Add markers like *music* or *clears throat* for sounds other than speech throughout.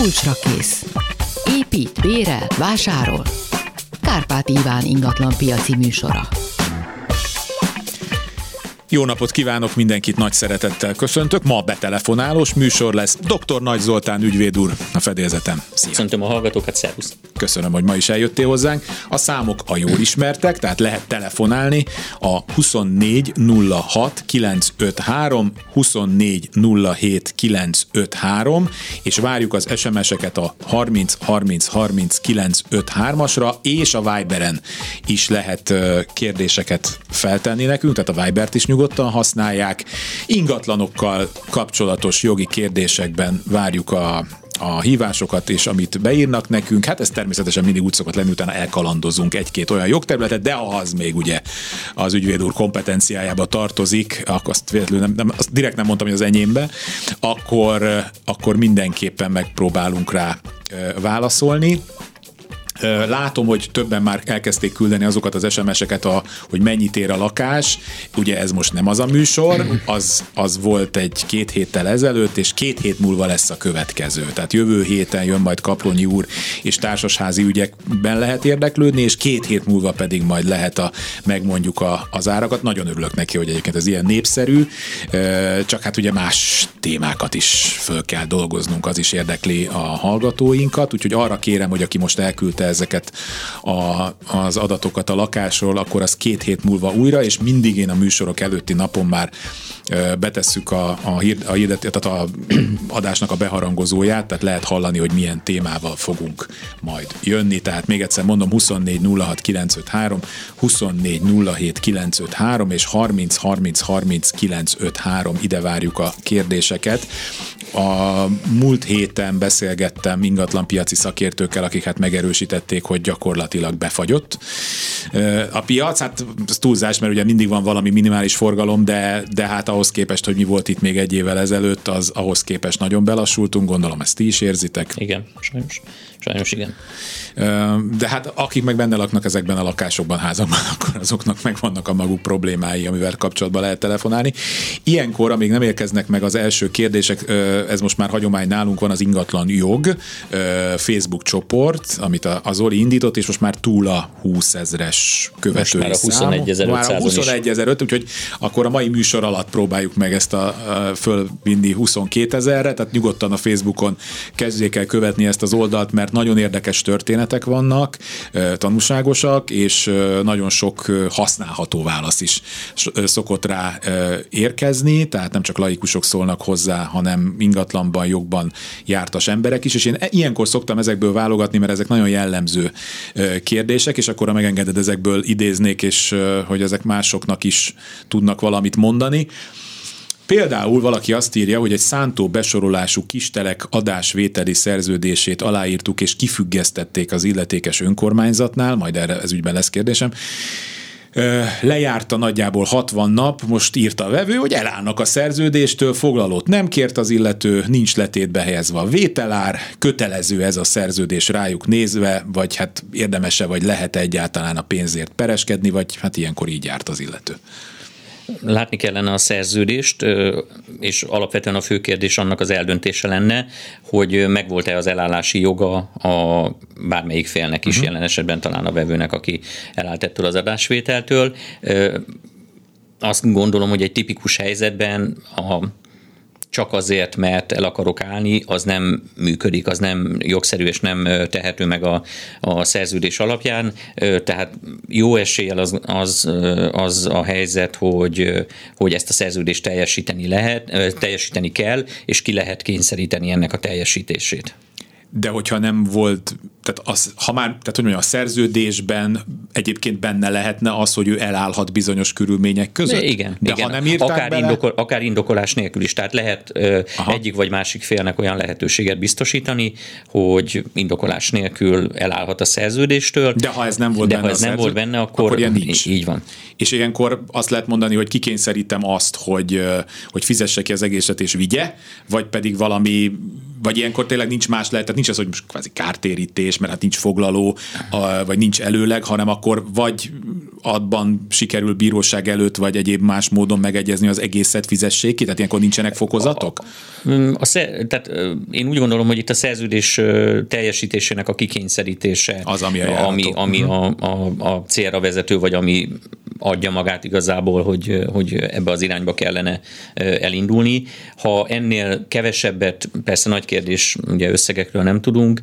Kulcsra kész. Épít, bérel, vásárol. Kárpát Iván ingatlan piaci műsora. Jó napot kívánok, mindenkit nagy szeretettel köszöntök. Ma betelefonálós műsor lesz. Dr. Nagy Zoltán ügyvéd úr a fedélzetem. Szia. Köszöntöm a hallgatókat, szervusz. Köszönöm, hogy ma is eljöttél hozzánk. A számok a jól ismertek, tehát lehet telefonálni a 24 06 953, 24 07 953, és várjuk az SMS-eket a 30 30 30 953-asra, és a Viberen is lehet kérdéseket feltenni nekünk, tehát a Vibert is nyugodtan használják. Ingatlanokkal kapcsolatos jogi kérdésekben várjuk a a hívásokat, és amit beírnak nekünk, hát ez természetesen mindig úgy szokott lenni, utána elkalandozunk egy-két olyan jogterületet, de az még ugye az ügyvéd úr kompetenciájába tartozik, akkor azt véletlenül nem, nem, azt direkt nem mondtam, hogy az enyémbe, akkor, akkor mindenképpen megpróbálunk rá válaszolni. Látom, hogy többen már elkezdték küldeni azokat az SMS-eket, a, hogy mennyit ér a lakás. Ugye ez most nem az a műsor, az, az volt egy két héttel ezelőtt, és két hét múlva lesz a következő. Tehát jövő héten jön majd Kaplonyi úr, és társasházi ügyekben lehet érdeklődni, és két hét múlva pedig majd lehet a, megmondjuk a, az árakat. Nagyon örülök neki, hogy egyébként ez ilyen népszerű, csak hát ugye más témákat is föl kell dolgoznunk, az is érdekli a hallgatóinkat, úgyhogy arra kérem, hogy aki most elküldte ezeket a, az adatokat a lakásról, akkor az két hét múlva újra, és mindig én a műsorok előtti napon már betesszük a, a, hír, a, hirdet, tehát a *clears throat* adásnak a beharangozóját, tehát lehet hallani, hogy milyen témával fogunk majd jönni. Tehát még egyszer mondom, 24 06 953, 24 07 953 és 30 30 30 953 ide várjuk a kérdéseket. A múlt héten beszélgettem ingatlanpiaci szakértőkkel, akik hát megerősítették, hogy gyakorlatilag befagyott. A piac, hát ez túlzás, mert ugye mindig van valami minimális forgalom, de, de hát ahhoz képest, hogy mi volt itt még egy évvel ezelőtt, az ahhoz képest nagyon belassultunk, gondolom ezt ti is érzitek. Igen, sajnos. Sajnos igen. De hát akik meg benne laknak ezekben a lakásokban, házakban, *laughs* akkor azoknak meg vannak a maguk problémái, amivel kapcsolatban lehet telefonálni. Ilyenkor, amíg nem érkeznek meg az első kérdések, ez most már hagyomány nálunk van az ingatlan jog Facebook csoport, amit az Zoli indított, és most már túl a 20 ezres követői most már a 21 ezer Már a 21 ezer úgyhogy akkor a mai műsor alatt próbáljuk meg ezt a, a fölvinni 22 ezerre, tehát nyugodtan a Facebookon kezdjék el követni ezt az oldalt, mert nagyon érdekes történetek vannak, tanúságosak, és nagyon sok használható válasz is szokott rá érkezni, tehát nem csak laikusok szólnak hozzá, hanem ingatlanban, jogban jártas emberek is, és én ilyenkor szoktam ezekből válogatni, mert ezek nagyon jellemző kérdések, és akkor a megengeded ezekből idéznék, és hogy ezek másoknak is tudnak valamit mondani. Például valaki azt írja, hogy egy szántó besorolású kistelek adásvételi szerződését aláírtuk és kifüggesztették az illetékes önkormányzatnál, majd erre ez ügyben lesz kérdésem, lejárta nagyjából 60 nap, most írta a vevő, hogy elállnak a szerződéstől, foglalót nem kért az illető, nincs letétbe helyezve a vételár, kötelező ez a szerződés rájuk nézve, vagy hát érdemese, vagy lehet egyáltalán a pénzért pereskedni, vagy hát ilyenkor így járt az illető látni kellene a szerződést, és alapvetően a fő kérdés annak az eldöntése lenne, hogy megvolt-e az elállási joga a bármelyik félnek is, uh-huh. jelen esetben talán a vevőnek, aki elállt ettől az adásvételtől. Azt gondolom, hogy egy tipikus helyzetben a csak azért, mert el akarok állni, az nem működik, az nem jogszerű és nem tehető meg a, a szerződés alapján. Tehát jó eséllyel az, az, az a helyzet, hogy, hogy ezt a szerződést teljesíteni lehet, teljesíteni kell, és ki lehet kényszeríteni ennek a teljesítését de hogyha nem volt, tehát az, ha már, tehát hogy mondjam, a szerződésben egyébként benne lehetne az, hogy ő elállhat bizonyos körülmények között. De igen, de igen. ha nem írták akár, bele... indokol, akár indokolás nélkül is, tehát lehet Aha. egyik vagy másik félnek olyan lehetőséget biztosítani, hogy indokolás nélkül elállhat a szerződéstől. De ha ez nem volt de benne ha ez nem volt benne, akkor, akkor ilyen nincs. így van. És ilyenkor azt lehet mondani, hogy kikényszerítem azt, hogy, hogy fizesse ki az egészet és vigye, vagy pedig valami vagy ilyenkor tényleg nincs más lehet, tehát nincs az, hogy most kvázi kártérítés, mert hát nincs foglaló, vagy nincs előleg, hanem akkor vagy abban sikerül bíróság előtt, vagy egyéb más módon megegyezni, az egészet fizessék ki? Tehát ilyenkor nincsenek fokozatok? A, a, tehát én úgy gondolom, hogy itt a szerződés teljesítésének a kikényszerítése az, ami a, ami, ami a, a, a célra vezető, vagy ami adja magát igazából, hogy, hogy ebbe az irányba kellene elindulni. Ha ennél kevesebbet, persze nagy kérdés, ugye összegekről nem tudunk,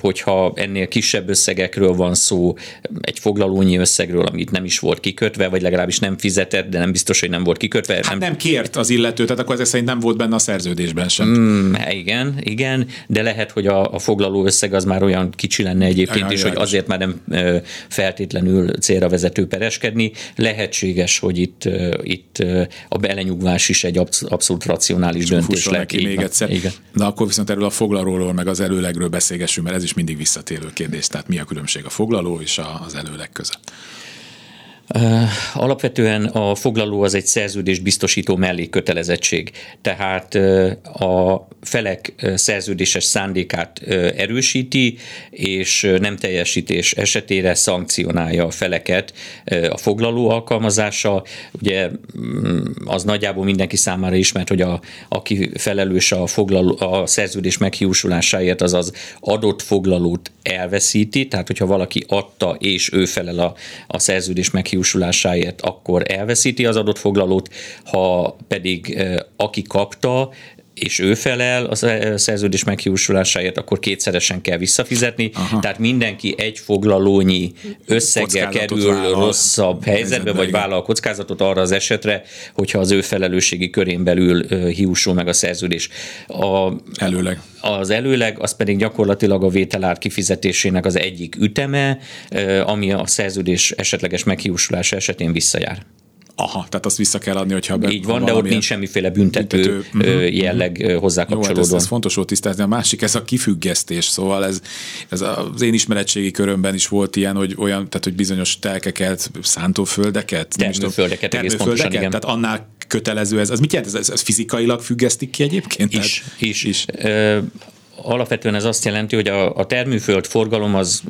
hogyha ennél kisebb összegekről van szó, egy foglalónyi összegről, amit nem is volt kikötve, vagy legalábbis nem fizetett, de nem biztos, hogy nem volt kikötve. Hát nem, nem kért az illető, tehát akkor ezek szerint nem volt benne a szerződésben sem. Mm, igen, igen, de lehet, hogy a, a foglaló összeg az már olyan kicsi lenne egyébként is, hogy azért már nem feltétlenül célra vezető pereskedni. Lehetséges, hogy itt, itt a belenyugvás is egy abszolút racionális Csak döntés lehet. Neki még egyszer. Igen. De akkor viszont erről a foglalóról meg az előlegről beszélgessünk, mert ez is mindig visszatérő kérdés. Tehát mi a különbség a foglaló és az előleg között? Alapvetően a foglaló az egy szerződés biztosító mellékkötelezettség, tehát a felek szerződéses szándékát erősíti, és nem teljesítés esetére szankcionálja a feleket a foglaló alkalmazása. Ugye mm, az nagyjából mindenki számára ismert, hogy a, aki felelős a, foglaló, a szerződés meghiúsulásáért, az az adott foglalót elveszíti, tehát hogyha valaki adta, és ő felel a, a szerződés meghiúsulásáért, akkor elveszíti az adott foglalót, ha pedig aki kapta, és ő felel a szerződés meghiúsulásáért, akkor kétszeresen kell visszafizetni. Aha. Tehát mindenki egy foglalónyi összeggel kerül vállal, rosszabb helyzetbe, vagy vállal kockázatot arra az esetre, hogyha az ő felelősségi körén belül hiúsul meg a szerződés. A, előleg. Az előleg, az pedig gyakorlatilag a vételár kifizetésének az egyik üteme, ami a szerződés esetleges meghiúsulása esetén visszajár. Aha, tehát azt vissza kell adni, hogyha be, Így van, de ott nincs semmiféle büntető, büntető uh-huh. jelleg hozzá kapcsolódó. Jó, hát ez, ez fontos volt tisztázni. A másik, ez a kifüggesztés, szóval ez, ez az én ismeretségi körömben is volt ilyen, hogy olyan, tehát hogy bizonyos telkeket, szántóföldeket, termőföldeket, termőföldeket, igen. tehát annál kötelező ez. Az mit jelent? Ez, ez, ez fizikailag függesztik ki egyébként? Is, tehát, is. is. Ö, alapvetően ez azt jelenti, hogy a, a termőföld forgalom az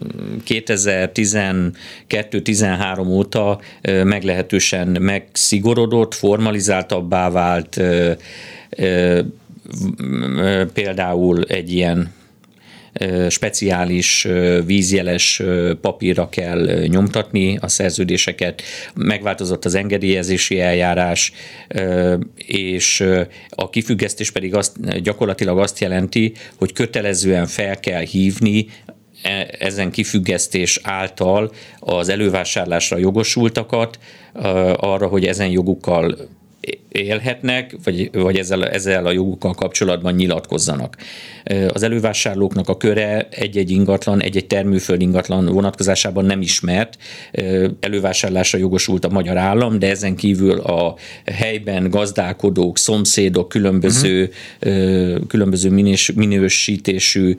2012-13 óta meglehetősen megszigorodott, formalizáltabbá vált, például egy ilyen speciális vízjeles papírra kell nyomtatni a szerződéseket, megváltozott az engedélyezési eljárás, és a kifüggesztés pedig azt, gyakorlatilag azt jelenti, hogy kötelezően fel kell hívni e, ezen kifüggesztés által az elővásárlásra jogosultakat arra, hogy ezen jogukkal élhetnek, vagy, vagy ezzel, ezzel a jogukkal kapcsolatban nyilatkozzanak. Az elővásárlóknak a köre egy-egy ingatlan, egy-egy termőföld ingatlan vonatkozásában nem ismert. Elővásárlásra jogosult a magyar állam, de ezen kívül a helyben gazdálkodók, szomszédok, különböző, uh-huh. különböző minős, minősítésű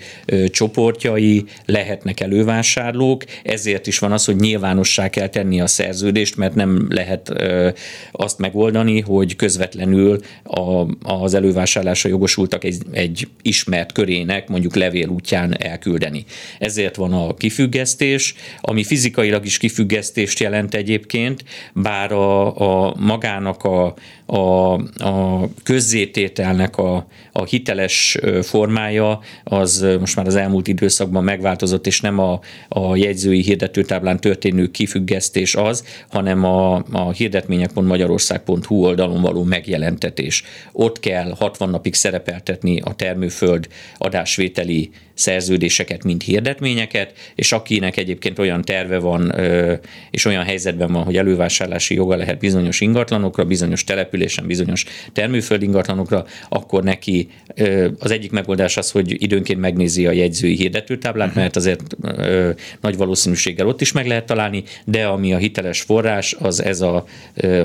csoportjai lehetnek elővásárlók. Ezért is van az, hogy nyilvánossá kell tenni a szerződést, mert nem lehet azt megoldani, hogy közvetlenül a, az elővásárlásra jogosultak egy, egy ismert körének mondjuk levél útján elküldeni. Ezért van a kifüggesztés, ami fizikailag is kifüggesztést jelent egyébként, bár a, a magának a, a, a közzétételnek a, a hiteles formája az most már az elmúlt időszakban megváltozott, és nem a, a jegyzői hirdetőtáblán történő kifüggesztés az, hanem a, a hirdetmények.magyarország.hu oldalon való megjelentetés. Ott kell 60 napig szerepeltetni a termőföld adásvételi szerződéseket, mint hirdetményeket, és akinek egyébként olyan terve van, és olyan helyzetben van, hogy elővásárlási joga lehet bizonyos ingatlanokra, bizonyos településen, bizonyos termőföld ingatlanokra, akkor neki az egyik megoldás az, hogy időnként megnézi a jegyzői hirdetőtáblát, uh-huh. mert azért nagy valószínűséggel ott is meg lehet találni, de ami a hiteles forrás, az ez a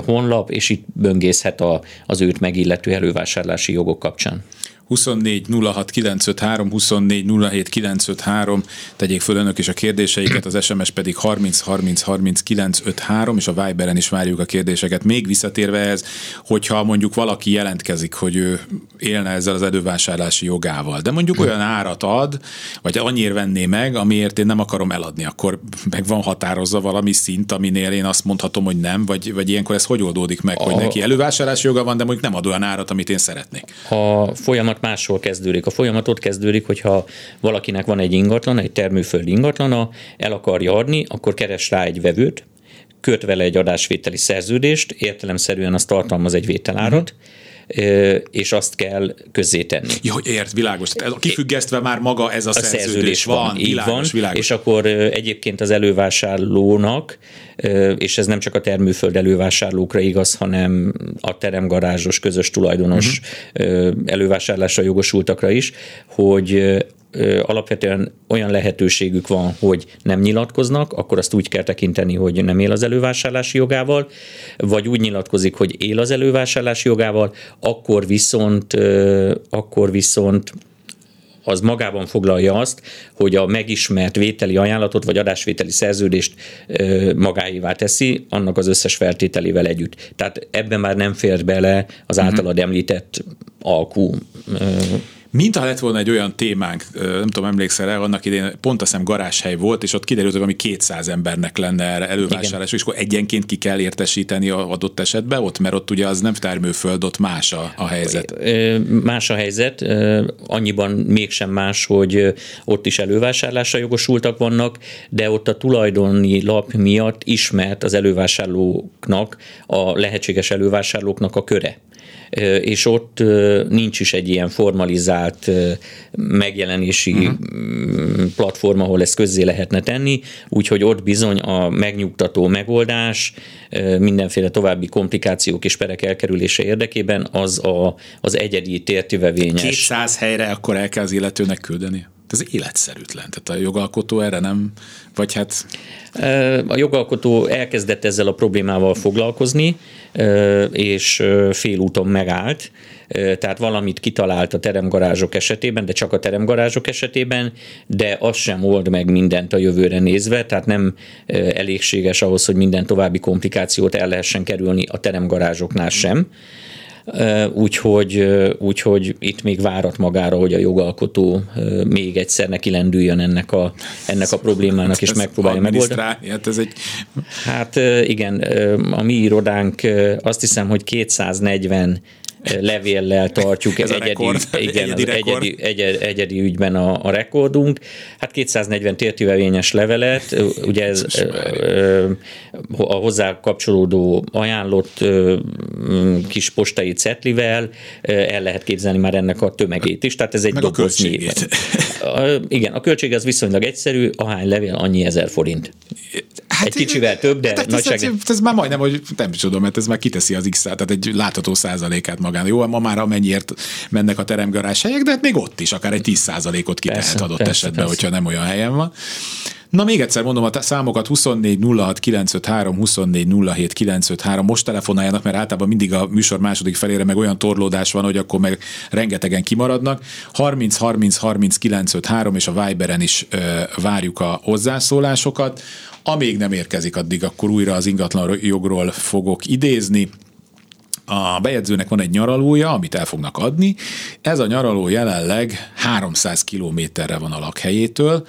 honlap, és itt böngészhet a, az őt megillető elővásárlási jogok kapcsán. 24 06 953, 24 07 953, tegyék föl önök is a kérdéseiket, az SMS pedig 30 30 30 953, és a Viberen is várjuk a kérdéseket. Még visszatérve ez, hogyha mondjuk valaki jelentkezik, hogy ő élne ezzel az elővásárlási jogával, de mondjuk olyan árat ad, vagy annyira venné meg, amiért én nem akarom eladni, akkor meg van határozza valami szint, aminél én azt mondhatom, hogy nem, vagy, vagy ilyenkor ez hogy oldódik meg, a... hogy neki elővásárlási joga van, de mondjuk nem ad olyan árat, amit én szeretnék. A folyamat máshol kezdődik. A folyamat ott kezdődik, hogyha valakinek van egy ingatlan, egy termőföld ingatlana, el akarja adni, akkor keres rá egy vevőt, köt vele egy adásvételi szerződést, értelemszerűen az tartalmaz egy vételárat, uh-huh és azt kell közzétenni. Jó, ért, világos. Tehát kifüggesztve már maga ez a, a szerződés, szerződés van, van világos, van, világos. És akkor egyébként az elővásárlónak, és ez nem csak a termőföld elővásárlókra igaz, hanem a teremgarázsos, közös tulajdonos uh-huh. elővásárlásra jogosultakra is, hogy alapvetően olyan lehetőségük van, hogy nem nyilatkoznak, akkor azt úgy kell tekinteni, hogy nem él az elővásárlási jogával, vagy úgy nyilatkozik, hogy él az elővásárlási jogával, akkor viszont, akkor viszont az magában foglalja azt, hogy a megismert vételi ajánlatot vagy adásvételi szerződést magáévá teszi, annak az összes feltételével együtt. Tehát ebben már nem fér bele az mhm. általad említett alkú Mintha lett volna egy olyan témánk, nem tudom, emlékszel el, annak idén pont a szem garázshely volt, és ott kiderült, hogy ami 200 embernek lenne erre elővásárlás, és akkor egyenként ki kell értesíteni a adott esetben ott, mert ott ugye az nem termőföld, ott más a, a helyzet. Más a helyzet, annyiban mégsem más, hogy ott is elővásárlásra jogosultak vannak, de ott a tulajdoni lap miatt ismert az elővásárlóknak, a lehetséges elővásárlóknak a köre és ott nincs is egy ilyen formalizált megjelenési uh-huh. platform, ahol ezt közzé lehetne tenni, úgyhogy ott bizony a megnyugtató megoldás mindenféle további komplikációk és perek elkerülése érdekében az a, az egyedi tértivevényes. 200 helyre akkor el kell az illetőnek küldeni? Ez életszerűtlen. Tehát a jogalkotó erre nem, vagy hát... A jogalkotó elkezdett ezzel a problémával foglalkozni, és félúton megállt, tehát valamit kitalált a teremgarázsok esetében, de csak a teremgarázsok esetében, de az sem old meg mindent a jövőre nézve, tehát nem elégséges ahhoz, hogy minden további komplikációt el lehessen kerülni a teremgarázsoknál sem úgyhogy, úgyhogy itt még várat magára, hogy a jogalkotó még egyszer neki lendüljön ennek a, ennek a problémának, és megpróbálja megoldani. Hát, ez egy... hát igen, a mi irodánk azt hiszem, hogy 240 levéllel tartjuk Ez egyedi, rekord, igen, egyedi, az egyedi, egyedi, egyedi ügyben a, a rekordunk. Hát 240 tértivevényes levelet, ugye ez a hozzá kapcsolódó ajánlott kis postai cetlivel el lehet képzelni már ennek a tömegét is, tehát ez egy Meg doboznyi. Igen, a költség az viszonylag egyszerű, ahány levél, annyi ezer forint. Hát, egy kicsivel több, de hát nagyság... Ez, ez, már majdnem, hogy nem tudom, mert ez már kiteszi az x tehát egy látható százalékát magán. Jó, ma már amennyiért mennek a teremgarázs helyek, de hát még ott is akár egy 10 százalékot kitehet persze, adott persze, esetben, persze. hogyha nem olyan helyen van. Na még egyszer mondom a számokat 24 06 953, 24 07 953. Most telefonáljanak, mert általában mindig a műsor második felére meg olyan torlódás van, hogy akkor meg rengetegen kimaradnak. 30 30 30 953 és a Viberen is ö, várjuk a hozzászólásokat. Amíg nem érkezik addig, akkor újra az ingatlan jogról fogok idézni. A bejegyzőnek van egy nyaralója, amit el fognak adni. Ez a nyaraló jelenleg 300 kilométerre van a lakhelyétől,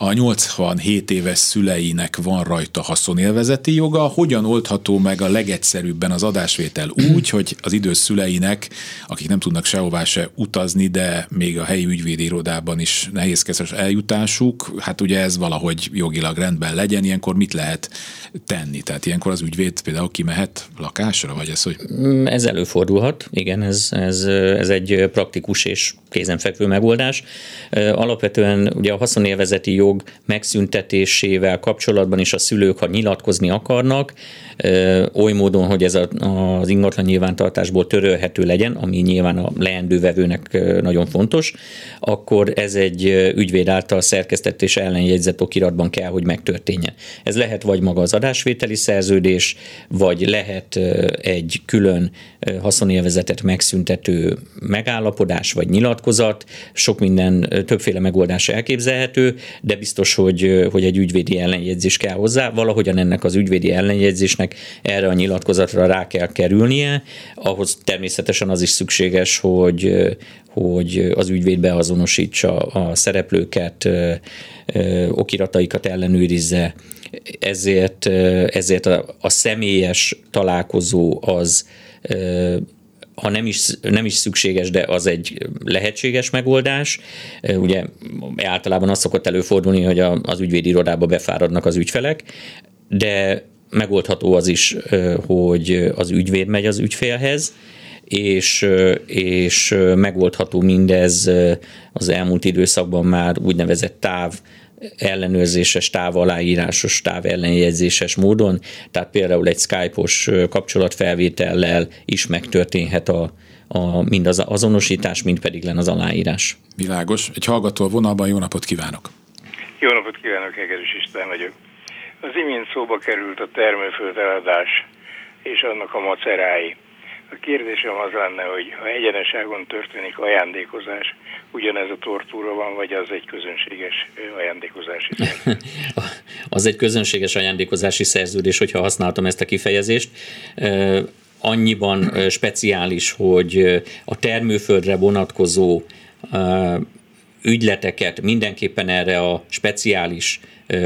a 87 éves szüleinek van rajta haszonélvezeti joga, hogyan oldható meg a legegyszerűbben az adásvétel úgy, hogy az idős szüleinek, akik nem tudnak sehová se utazni, de még a helyi ügyvédi irodában is nehézkes eljutásuk, hát ugye ez valahogy jogilag rendben legyen, ilyenkor mit lehet tenni? Tehát ilyenkor az ügyvéd például kimehet lakásra, vagy ez, hogy... Mm, ez előfordulhat, igen, ez, ez, ez egy praktikus és kézenfekvő megoldás. Alapvetően ugye a haszonélvezeti jog megszüntetésével kapcsolatban is a szülők, ha nyilatkozni akarnak, oly módon, hogy ez az ingatlan nyilvántartásból törölhető legyen, ami nyilván a leendő vevőnek nagyon fontos, akkor ez egy ügyvéd által szerkesztett és ellenjegyzett okiratban kell, hogy megtörténjen. Ez lehet vagy maga az adásvételi szerződés, vagy lehet egy külön haszonélvezetet megszüntető megállapodás vagy nyilatkozat, sok minden, többféle megoldás elképzelhető, de biztos, hogy, hogy egy ügyvédi ellenjegyzés kell hozzá, valahogyan ennek az ügyvédi ellenjegyzésnek erre a nyilatkozatra rá kell kerülnie, ahhoz természetesen az is szükséges, hogy, hogy az ügyvéd beazonosítsa a szereplőket, okirataikat ellenőrizze, ezért, ezért a, a személyes találkozó az ha nem is, nem is szükséges, de az egy lehetséges megoldás. Ugye általában az szokott előfordulni, hogy az ügyvédi irodába befáradnak az ügyfelek, de megoldható az is, hogy az ügyvéd megy az ügyfélhez, és, és megoldható mindez az elmúlt időszakban már úgynevezett táv ellenőrzéses táv, aláírásos táv ellenjegyzéses módon, tehát például egy Skype-os kapcsolatfelvétellel is megtörténhet a, a, mind az azonosítás, mind pedig len az aláírás. Világos. Egy hallgató vonalban jó napot kívánok! Jó napot kívánok, Egerős István vagyok. Az imént szóba került a termőföld eladás és annak a macerái. A kérdésem az lenne, hogy ha egyeneságon történik ajándékozás, ugyanez a tortúra van, vagy az egy közönséges ajándékozási szerződés? *laughs* az egy közönséges ajándékozási szerződés, hogyha használtam ezt a kifejezést annyiban speciális, hogy a termőföldre vonatkozó ügyleteket mindenképpen erre a speciális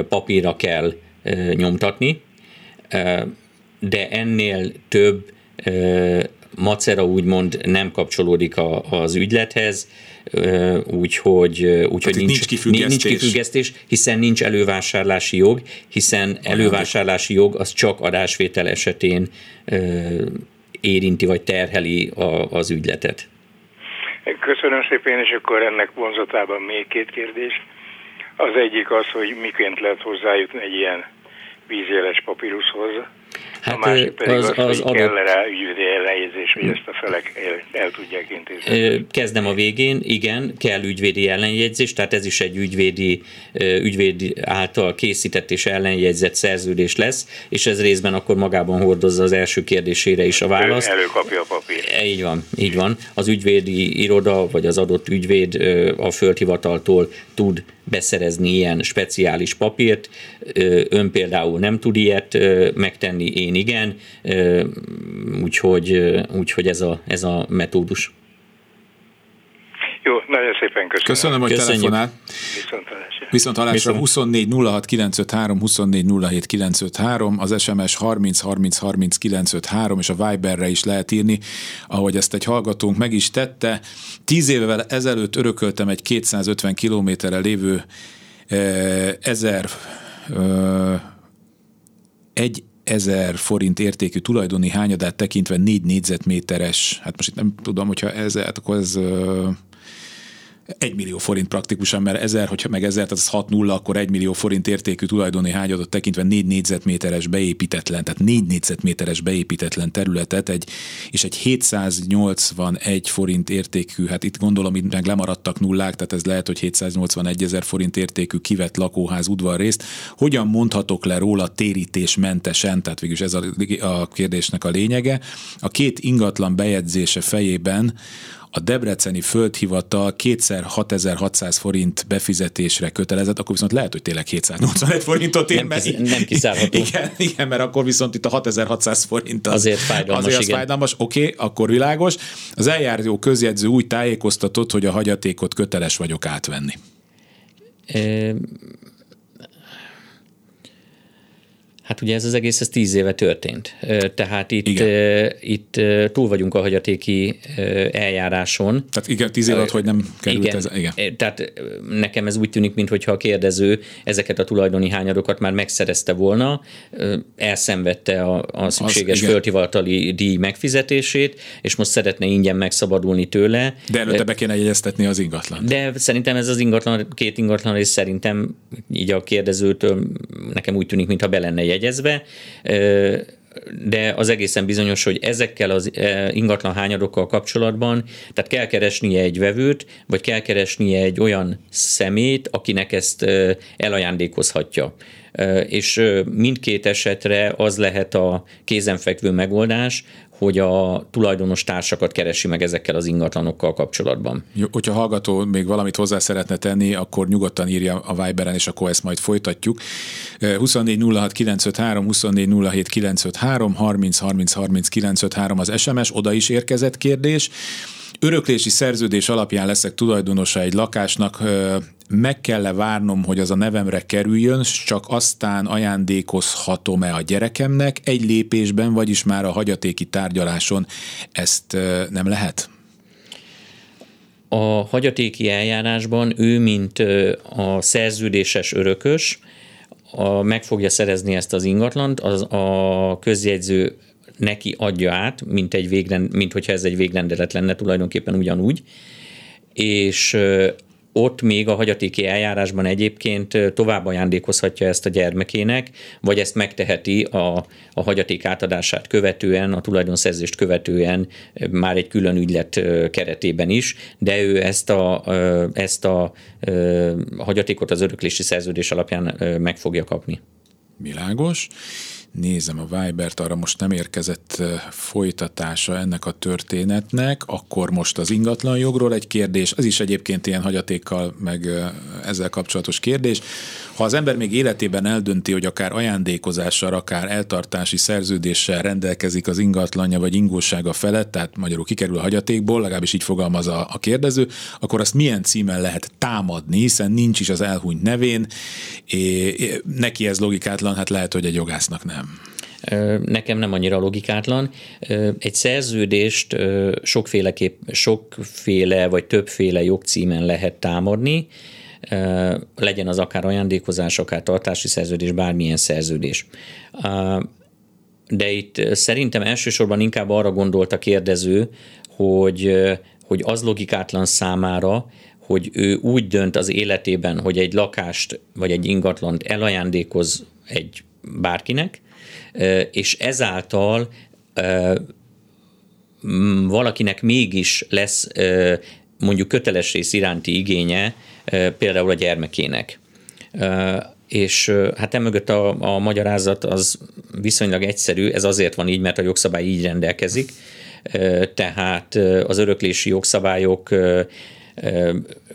papírra kell nyomtatni, de ennél több macera úgymond nem kapcsolódik a, az ügylethez, úgyhogy, úgyhogy nincs, nincs, kifüggesztés. nincs kifüggesztés, hiszen nincs elővásárlási jog, hiszen elővásárlási jog az csak adásvétel esetén érinti vagy terheli a, az ügyletet. Köszönöm szépen, és akkor ennek vonzatában még két kérdés. Az egyik az, hogy miként lehet hozzájutni egy ilyen vízjeles papíruszhoz, Hát a másik pedig az, az, az hogy kell rá ügyvédi ellenjegyzés, hogy ezt a felek el, el tudják intézni. Kezdem a végén, igen, kell ügyvédi ellenjegyzés, tehát ez is egy ügyvédi, ügyvédi által készített és ellenjegyzett szerződés lesz, és ez részben akkor magában hordozza az első kérdésére is a választ. Ő előkapja a papírt. Így van, így van. Az ügyvédi iroda, vagy az adott ügyvéd a földhivataltól tud beszerezni ilyen speciális papírt. Ön például nem tud ilyet megtenni, én igen, úgyhogy, úgyhogy ez, a, ez a metódus. Jó, nagyon szépen köszönöm. Köszönöm, hogy Köszönjük. telefonál. Viszont hallásra. Viszont hallásra 24 06 953, 24 07 953, az SMS 30 30 30 953, és a Viberre is lehet írni, ahogy ezt egy hallgatónk meg is tette. Tíz évvel ezelőtt örököltem egy 250 kilométerre lévő eh, ezer eh, egy ezer forint értékű tulajdoni hányadát tekintve négy négyzetméteres, hát most itt nem tudom, hogyha ez, hát akkor ez egy millió forint praktikusan, mert ezer, hogyha meg ezer, tehát az 6 nulla, akkor egy millió forint értékű tulajdoni hányadot tekintve négy négyzetméteres beépítetlen, tehát négy négyzetméteres beépítetlen területet, egy, és egy 781 forint értékű, hát itt gondolom, itt meg lemaradtak nullák, tehát ez lehet, hogy 781 ezer forint értékű kivett lakóház udvarrészt. Hogyan mondhatok le róla térítésmentesen, tehát végülis ez a, a kérdésnek a lényege. A két ingatlan bejegyzése fejében a Debreceni Földhivatal kétszer 6600 forint befizetésre kötelezett, akkor viszont lehet, hogy tényleg 781 forintot ér, nem, mert, nem kiszállható. Igen, igen, mert akkor viszont itt a 6600 forint az, azért fájdalmas. Azért igen. fájdalmas, oké, okay, akkor világos. Az eljáró közjegyző úgy tájékoztatott, hogy a hagyatékot köteles vagyok átvenni. Hát ugye ez az egész, ez tíz éve történt. Tehát itt, igen. itt túl vagyunk a hagyatéki eljáráson. Tehát igen, tíz év alatt, hogy nem került igen. ez. Igen. Tehát nekem ez úgy tűnik, mintha a kérdező ezeket a tulajdoni hányadokat már megszerezte volna, elszenvedte a, a szükséges földhivatali díj megfizetését, és most szeretne ingyen megszabadulni tőle. De előtte be kéne jegyeztetni az ingatlan. De szerintem ez az ingatlan, két ingatlan, és szerintem így a kérdezőtől nekem úgy tűnik, mintha be lenne jegyezve, de az egészen bizonyos, hogy ezekkel az ingatlan hányadokkal kapcsolatban, tehát kell keresnie egy vevőt, vagy kell keresnie egy olyan szemét, akinek ezt elajándékozhatja. És mindkét esetre az lehet a kézenfekvő megoldás, hogy a tulajdonos társakat keresi meg ezekkel az ingatlanokkal kapcsolatban. Jó, hogyha hallgató még valamit hozzá szeretne tenni, akkor nyugodtan írja a Viberen, és akkor ezt majd folytatjuk. 24 06 953, 24 07 953, 30 30 30 953 az SMS, oda is érkezett kérdés. Öröklési szerződés alapján leszek tulajdonosa egy lakásnak, meg kell-e várnom, hogy az a nevemre kerüljön, csak aztán ajándékozhatom-e a gyerekemnek egy lépésben, vagyis már a hagyatéki tárgyaláson ezt nem lehet? A hagyatéki eljárásban ő, mint a szerződéses örökös, meg fogja szerezni ezt az ingatlant, az a közjegyző neki adja át, mint, egy végrend, mint hogyha ez egy végrendelet lenne tulajdonképpen ugyanúgy, és ott még a hagyatéki eljárásban egyébként tovább ajándékozhatja ezt a gyermekének, vagy ezt megteheti a, a hagyaték átadását követően, a tulajdonszerzést követően már egy külön ügylet keretében is, de ő ezt a, ezt a, a hagyatékot az öröklési szerződés alapján meg fogja kapni. Világos nézem a Vibert, arra most nem érkezett folytatása ennek a történetnek, akkor most az ingatlan jogról egy kérdés, ez is egyébként ilyen hagyatékkal, meg ezzel kapcsolatos kérdés. Ha az ember még életében eldönti, hogy akár ajándékozással, akár eltartási szerződéssel rendelkezik az ingatlanja vagy ingósága felett, tehát magyarul kikerül a hagyatékból, legalábbis így fogalmaz a, a kérdező, akkor azt milyen címen lehet támadni, hiszen nincs is az elhunyt nevén, é, neki ez logikátlan, hát lehet, hogy egy jogásznak nem. Nekem nem annyira logikátlan. Egy szerződést sokféleképp, sokféle vagy többféle jogcímen lehet támadni, legyen az akár ajándékozás, akár tartási szerződés, bármilyen szerződés. De itt szerintem elsősorban inkább arra gondolt a kérdező, hogy, hogy az logikátlan számára, hogy ő úgy dönt az életében, hogy egy lakást vagy egy ingatlant elajándékoz egy bárkinek, és ezáltal valakinek mégis lesz mondjuk köteles rész iránti igénye például a gyermekének. És hát emögött a, a magyarázat az viszonylag egyszerű, ez azért van így, mert a jogszabály így rendelkezik, tehát az öröklési jogszabályok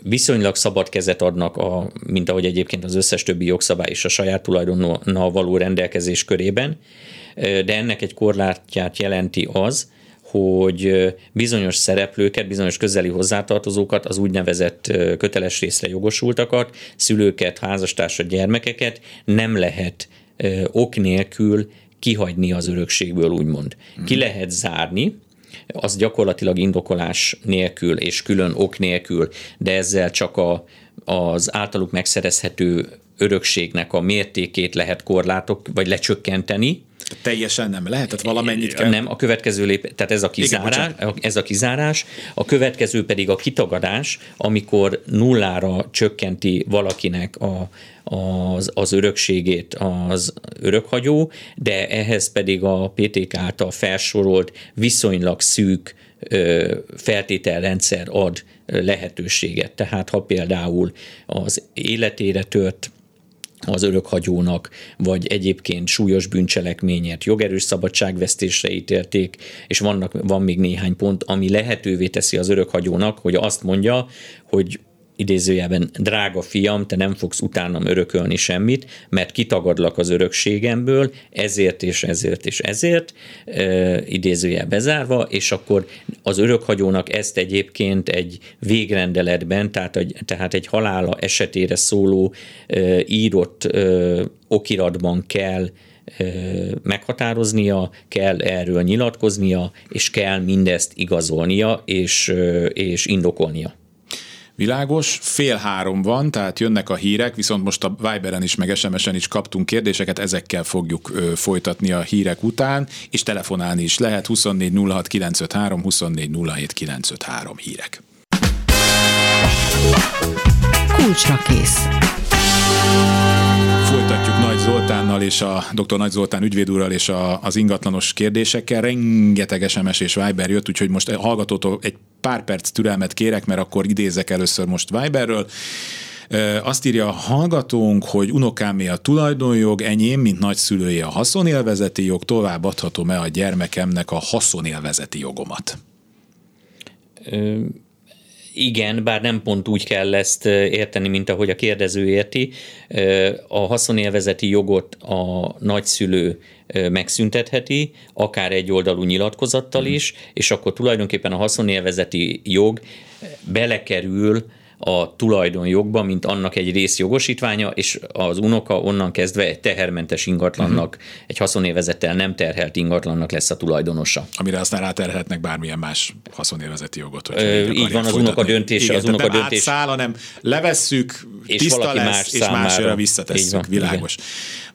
viszonylag szabad kezet adnak, a, mint ahogy egyébként az összes többi jogszabály is a saját tulajdonnal való rendelkezés körében, de ennek egy korlátját jelenti az, hogy bizonyos szereplőket, bizonyos közeli hozzátartozókat, az úgynevezett köteles részre jogosultakat, szülőket, házastársat, gyermekeket nem lehet ok nélkül kihagyni az örökségből, úgymond. Ki mhm. lehet zárni, az gyakorlatilag indokolás nélkül és külön ok nélkül, de ezzel csak a, az általuk megszerezhető örökségnek a mértékét lehet korlátok, vagy lecsökkenteni, Teljesen nem lehet, tehát valamennyit kell. Nem, a következő lép, tehát ez a, kizárás, Igen, ez a kizárás, a következő pedig a kitagadás, amikor nullára csökkenti valakinek a, az, az örökségét az örökhagyó, de ehhez pedig a PTK által felsorolt viszonylag szűk feltételrendszer ad lehetőséget. Tehát ha például az életére tört az örökhagyónak, vagy egyébként súlyos bűncselekményért jogerős szabadságvesztésre ítélték, és vannak, van még néhány pont, ami lehetővé teszi az örökhagyónak, hogy azt mondja, hogy idézőjelben drága fiam, te nem fogsz utánam örökölni semmit, mert kitagadlak az örökségemből, ezért és ezért és ezért, e, idézőjel bezárva, és akkor az örökhagyónak ezt egyébként egy végrendeletben, tehát egy, tehát egy halála esetére szóló e, írott okiratban kell meghatároznia, kell erről nyilatkoznia, és kell mindezt igazolnia és, és indokolnia. Világos, fél három van, tehát jönnek a hírek, viszont most a Viberen is, meg SMS-en is kaptunk kérdéseket, ezekkel fogjuk ö, folytatni a hírek után, és telefonálni is lehet 24 06 953, 24 07 953 hírek. Kulcsra kész. Folytatjuk Nagy Zoltánnal és a dr. Nagy Zoltán ügyvédúrral és a, az ingatlanos kérdésekkel. Rengeteg SMS és Viber jött, úgyhogy most hallgatótól egy pár perc türelmet kérek, mert akkor idézek először most Viberről. Azt írja a hallgatónk, hogy unokámé a tulajdonjog, enyém, mint nagyszülője a haszonélvezeti jog, tovább adhatom-e a gyermekemnek a haszonélvezeti jogomat? Igen, bár nem pont úgy kell ezt érteni, mint ahogy a kérdező érti. A haszonélvezeti jogot a nagyszülő megszüntetheti, akár egy oldalú nyilatkozattal is, és akkor tulajdonképpen a haszonélvezeti jog belekerül a tulajdonjogba, mint annak egy részjogosítványa, és az unoka onnan kezdve egy tehermentes ingatlannak, uh-huh. egy haszonélvezettel nem terhelt ingatlannak lesz a tulajdonosa. Amire aztán ráterhetnek bármilyen más haszonélvezeti jogot. Ö, így van, az unoka döntése. az unoka döntés. átszáll, hanem levesszük, és tiszta lesz, más és másra visszatesszük, világos. Igen.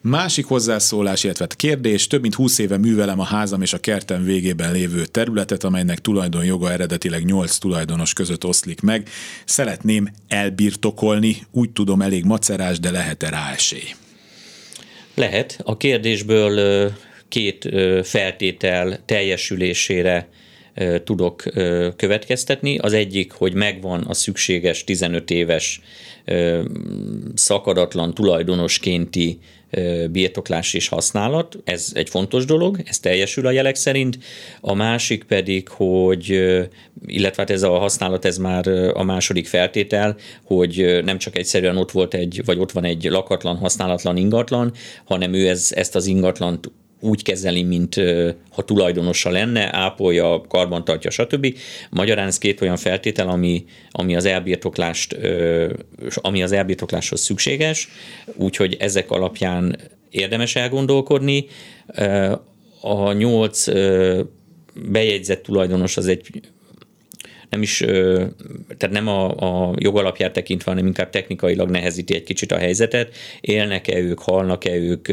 Másik hozzászólás, illetve kérdés, több mint 20 éve művelem a házam és a kertem végében lévő területet, amelynek tulajdonjoga eredetileg 8 tulajdonos között oszlik meg. Szeretném elbirtokolni, úgy tudom elég macerás, de lehet-e rá esély? Lehet. A kérdésből két feltétel teljesülésére tudok következtetni. Az egyik, hogy megvan a szükséges 15 éves szakadatlan tulajdonoskénti birtoklás és használat, ez egy fontos dolog, ez teljesül a jelek szerint. A másik pedig, hogy, illetve hát ez a használat, ez már a második feltétel, hogy nem csak egyszerűen ott volt egy, vagy ott van egy lakatlan, használatlan ingatlan, hanem ő ez, ezt az ingatlant úgy kezeli, mint ha tulajdonosa lenne, ápolja, karbantartja, stb. Magyarán ez két olyan feltétel, ami, ami az elbirtoklást, ami az elbirtokláshoz szükséges, úgyhogy ezek alapján érdemes elgondolkodni. A nyolc bejegyzett tulajdonos az egy nem is, tehát nem a, a jogalapját tekintve, hanem inkább technikailag nehezíti egy kicsit a helyzetet. Élnek-e ők, halnak-e ők,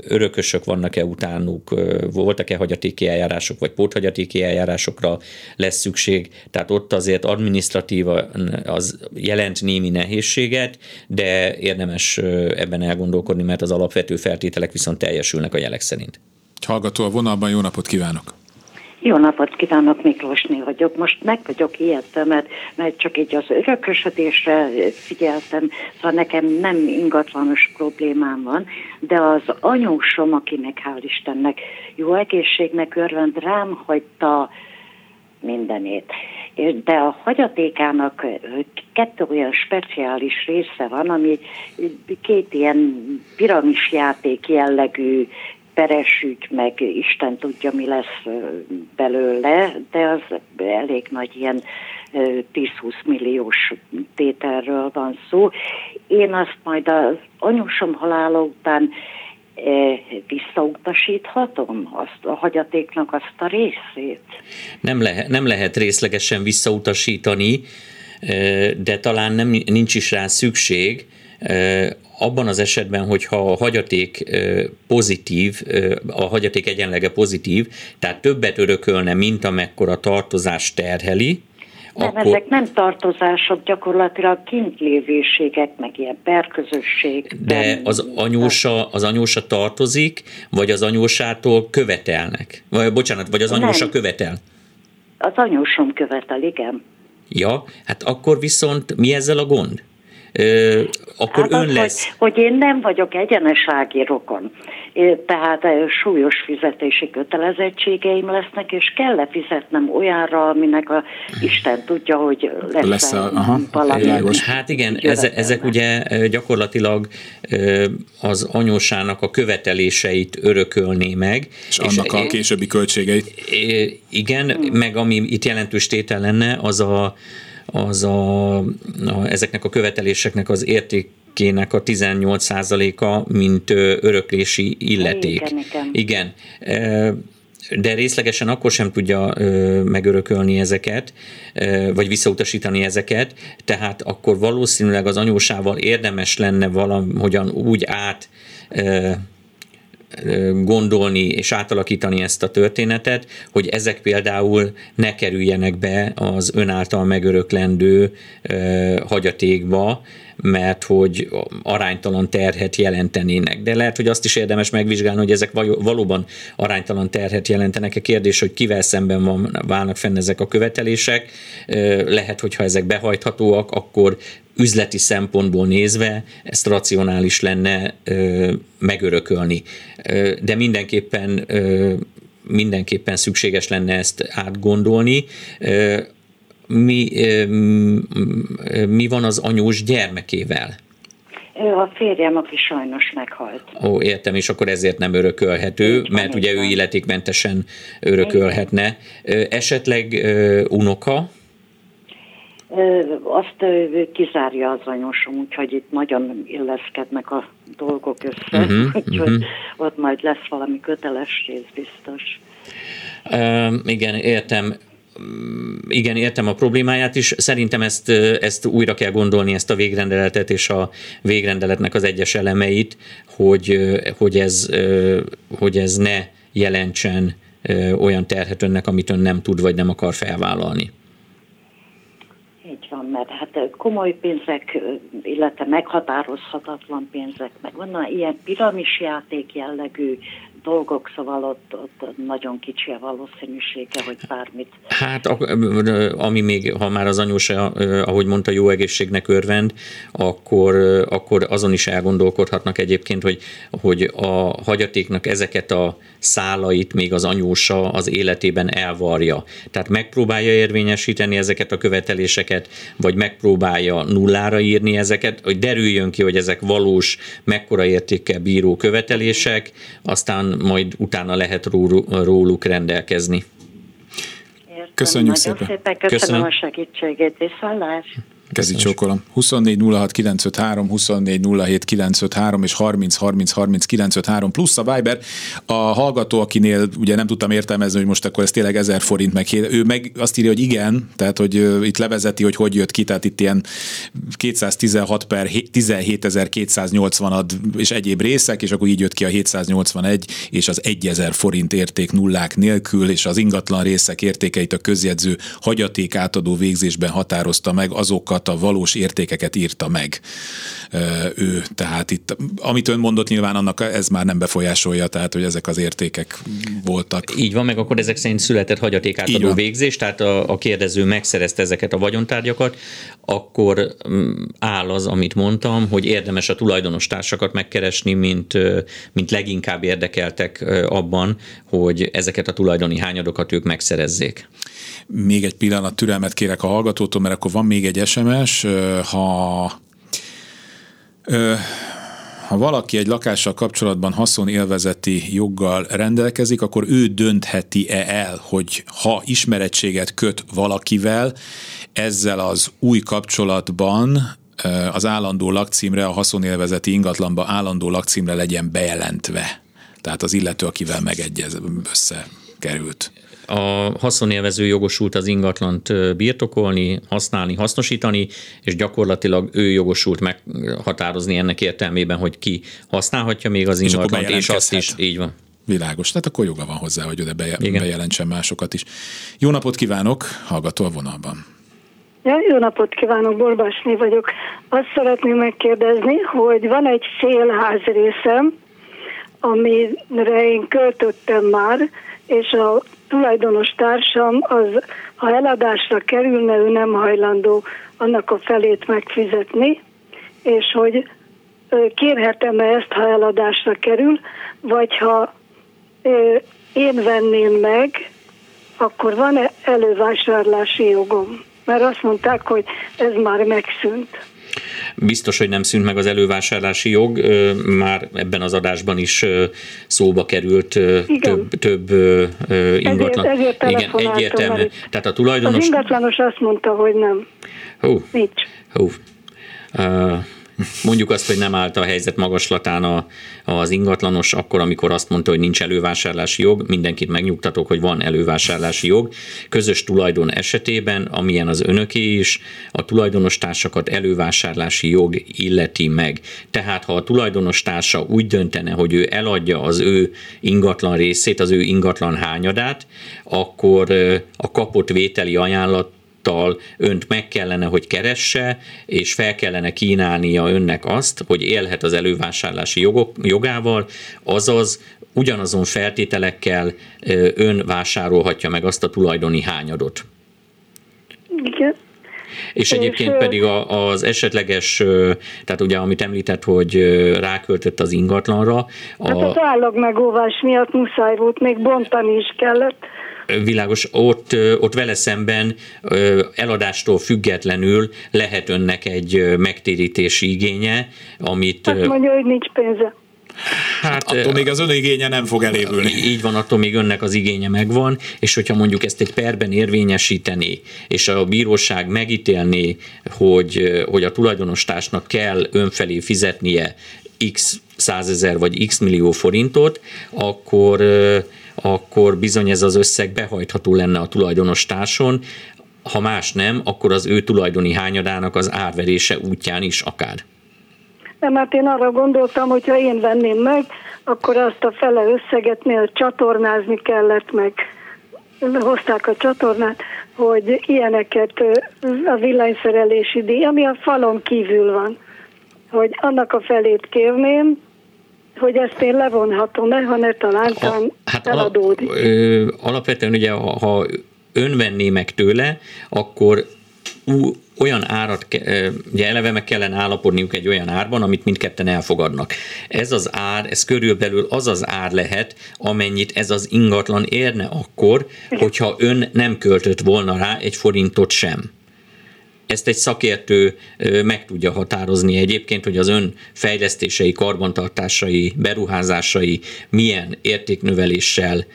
örökösök vannak-e utánuk, voltak-e hagyatéki eljárások, vagy póthagyatéki eljárásokra lesz szükség. Tehát ott azért administratíva az jelent némi nehézséget, de érdemes ebben elgondolkodni, mert az alapvető feltételek viszont teljesülnek a jelek szerint. Hallgató a vonalban, jó napot kívánok! Jó napot kívánok, Miklósné vagyok. Most meg vagyok ijedve, mert, mert csak így az örökösödésre figyeltem, szóval nekem nem ingatlanos problémám van, de az anyósom, akinek hál' Istennek jó egészségnek örvend, rám hagyta mindenét. De a hagyatékának kettő olyan speciális része van, ami két ilyen piramisjáték jellegű peresügy, meg Isten tudja, mi lesz belőle, de az elég nagy ilyen 10-20 milliós tételről van szó. Én azt majd az anyusom halála után visszautasíthatom azt a hagyatéknak azt a részét? Nem, lehet, nem lehet részlegesen visszautasítani, de talán nem, nincs is rá szükség, abban az esetben, hogyha a hagyaték pozitív, a hagyaték egyenlege pozitív, tehát többet örökölne, mint amekkora tartozás terheli, nem, akkor... ezek nem tartozások, gyakorlatilag kintlévőségek, meg ilyen berközösség. De az anyósa, az anyósa tartozik, vagy az anyósától követelnek? Vagy, bocsánat, vagy az anyósa nem. követel? Az anyósom követel, igen. Ja, hát akkor viszont mi ezzel a gond? Akkor hát ön az, lesz. Hogy, hogy én nem vagyok egyenesági rokon, tehát súlyos fizetési kötelezettségeim lesznek, és kell fizetnem olyanra, aminek a Isten tudja, hogy lesz, lesz a, aha, valami. Hát igen, eze, ezek ugye gyakorlatilag az anyósának a követeléseit örökölné meg. És, és annak a későbbi költségeit. Igen, hmm. meg ami itt jelentős tétel lenne, az a az a, a, ezeknek a követeléseknek az értékének a 18%-a, mint öröklési illeték. Igen, igen. igen de részlegesen akkor sem tudja megörökölni ezeket, vagy visszautasítani ezeket, tehát akkor valószínűleg az anyósával érdemes lenne valahogyan úgy át gondolni és átalakítani ezt a történetet, hogy ezek például ne kerüljenek be az ön által megöröklendő hagyatékba, mert hogy aránytalan terhet jelentenének. De lehet, hogy azt is érdemes megvizsgálni, hogy ezek valóban aránytalan terhet jelentenek. A kérdés, hogy kivel szemben van, válnak fenn ezek a követelések. Lehet, hogyha ezek behajthatóak, akkor üzleti szempontból nézve ezt racionális lenne megörökölni. De mindenképpen mindenképpen szükséges lenne ezt átgondolni. Mi, mi van az anyós gyermekével? A férjem, aki sajnos meghalt. Ó, értem, és akkor ezért nem örökölhető, Így mert ugye ő illetékmentesen örökölhetne. Esetleg unoka? Azt kizárja az anyósom, úgyhogy itt nagyon illeszkednek a dolgok össze, uh-huh, *laughs* úgyhogy uh-huh. ott majd lesz valami köteles rész biztos. Uh, igen, értem igen, értem a problémáját is. Szerintem ezt, ezt újra kell gondolni, ezt a végrendeletet és a végrendeletnek az egyes elemeit, hogy, hogy, ez, hogy ez ne jelentsen olyan terhet önnek, amit ön nem tud vagy nem akar felvállalni. Így van, mert hát komoly pénzek, illetve meghatározhatatlan pénzek, meg van ilyen piramisjáték jellegű dolgok, szóval ott, ott nagyon kicsi a valószínűsége, hogy bármit. Hát ami még, ha már az anyósa, ahogy mondta, jó egészségnek örvend, akkor, akkor azon is elgondolkodhatnak egyébként, hogy, hogy a hagyatéknak ezeket a szálait még az anyósa az életében elvarja. Tehát megpróbálja érvényesíteni ezeket a követeléseket, vagy megpróbálja nullára írni ezeket, hogy derüljön ki, hogy ezek valós, mekkora értékkel bíró követelések, aztán majd utána lehet róluk rendelkezni. Értem, Köszönjük szépen. szépen. Köszönöm, Köszönöm a segítségét, viszlás. Kezi csókolom. 24 06 953, 24 07 953 és 30 30 30 953 plusz a Viber. A hallgató, akinél ugye nem tudtam értelmezni, hogy most akkor ez tényleg 1000 forint meg, ő meg azt írja, hogy igen, tehát hogy itt levezeti, hogy hogy jött ki, tehát itt ilyen 216 per 17.280 ad és egyéb részek, és akkor így jött ki a 781 és az 1000 forint érték nullák nélkül, és az ingatlan részek értékeit a közjegyző hagyaték átadó végzésben határozta meg azokat azokat a valós értékeket írta meg ő. Tehát itt, amit ön mondott, nyilván annak ez már nem befolyásolja, tehát hogy ezek az értékek voltak. Így van, meg akkor ezek szerint született hagyatékátadó végzés, tehát a, a kérdező megszerezte ezeket a vagyontárgyakat, akkor mm, áll az, amit mondtam, hogy érdemes a tulajdonos társakat megkeresni, mint, mint leginkább érdekeltek abban, hogy ezeket a tulajdoni hányadokat ők megszerezzék. Még egy pillanat türelmet kérek a hallgatótól, mert akkor van még egy SMS, ha ha valaki egy lakással kapcsolatban haszonélvezeti joggal rendelkezik, akkor ő döntheti-e el, hogy ha ismerettséget köt valakivel, ezzel az új kapcsolatban az állandó lakcímre, a haszonélvezeti ingatlanba állandó lakcímre legyen bejelentve. Tehát az illető, akivel megegyez, összekerült a haszonélvező jogosult az ingatlant birtokolni, használni, hasznosítani, és gyakorlatilag ő jogosult meghatározni ennek értelmében, hogy ki használhatja még az ingatlant, és, és azt is, így van. Világos, tehát akkor joga van hozzá, hogy oda bejelentsen másokat is. Jó napot kívánok, hallgató a vonalban. Ja, jó napot kívánok, Borbásné vagyok. Azt szeretném megkérdezni, hogy van egy szélház részem, amire én költöttem már, és a tulajdonos társam az, ha eladásra kerülne, ő nem hajlandó annak a felét megfizetni, és hogy kérhetem-e ezt, ha eladásra kerül, vagy ha én venném meg, akkor van-e elővásárlási jogom? Mert azt mondták, hogy ez már megszűnt. Biztos, hogy nem szűnt meg az elővásárlási jog, már ebben az adásban is szóba került Igen. több, több ingatlan. Ezért, ezért Igen, egyértelmű. Tehát a tulajdonos... Az ingatlanos azt mondta, hogy nem. Hú. Nincs. Hú. Uh, mondjuk azt, hogy nem állt a helyzet magaslatán a, az ingatlanos, akkor, amikor azt mondta, hogy nincs elővásárlási jog, mindenkit megnyugtatok, hogy van elővásárlási jog. Közös tulajdon esetében, amilyen az önöké is, a tulajdonos társakat elővásárlási jog illeti meg. Tehát, ha a tulajdonos társa úgy döntene, hogy ő eladja az ő ingatlan részét, az ő ingatlan hányadát, akkor a kapott vételi ajánlat tudattal önt meg kellene, hogy keresse, és fel kellene kínálnia önnek azt, hogy élhet az elővásárlási jogok, jogával, azaz ugyanazon feltételekkel ön vásárolhatja meg azt a tulajdoni hányadot. Igen. És egyébként pedig az esetleges, tehát ugye amit említett, hogy ráköltött az ingatlanra. Hát a... az állagmegóvás miatt muszáj volt, még bontani is kellett világos, ott, ott vele szemben eladástól függetlenül lehet önnek egy megtérítési igénye, amit... Azt mondja, hogy nincs pénze. Hát, attól még az igénye nem fog elévülni. Így van, attól még önnek az igénye megvan, és hogyha mondjuk ezt egy perben érvényesíteni, és a bíróság megítélni, hogy, hogy a tulajdonostársnak kell önfelé fizetnie x százezer vagy x millió forintot, akkor akkor bizony ez az összeg behajtható lenne a tulajdonos társon, ha más nem, akkor az ő tulajdoni hányadának az árverése útján is akár. Nem, hát én arra gondoltam, hogy ha én venném meg, akkor azt a fele összeget miért csatornázni kellett meg, hozták a csatornát, hogy ilyeneket a villanyszerelési díj, ami a falon kívül van, hogy annak a felét kérném, hogy ezt én levonhatom-e, ha ne találtam hát eladódik. Alap, ö, alapvetően ugye, ha, ha ön venné meg tőle, akkor ú, olyan árat, ugye eleve meg kellene állapodniuk egy olyan árban, amit mindketten elfogadnak. Ez az ár, ez körülbelül az az ár lehet, amennyit ez az ingatlan érne akkor, hogyha ön nem költött volna rá egy forintot sem. Ezt egy szakértő meg tudja határozni egyébként, hogy az ön fejlesztései, karbantartásai, beruházásai milyen értéknöveléssel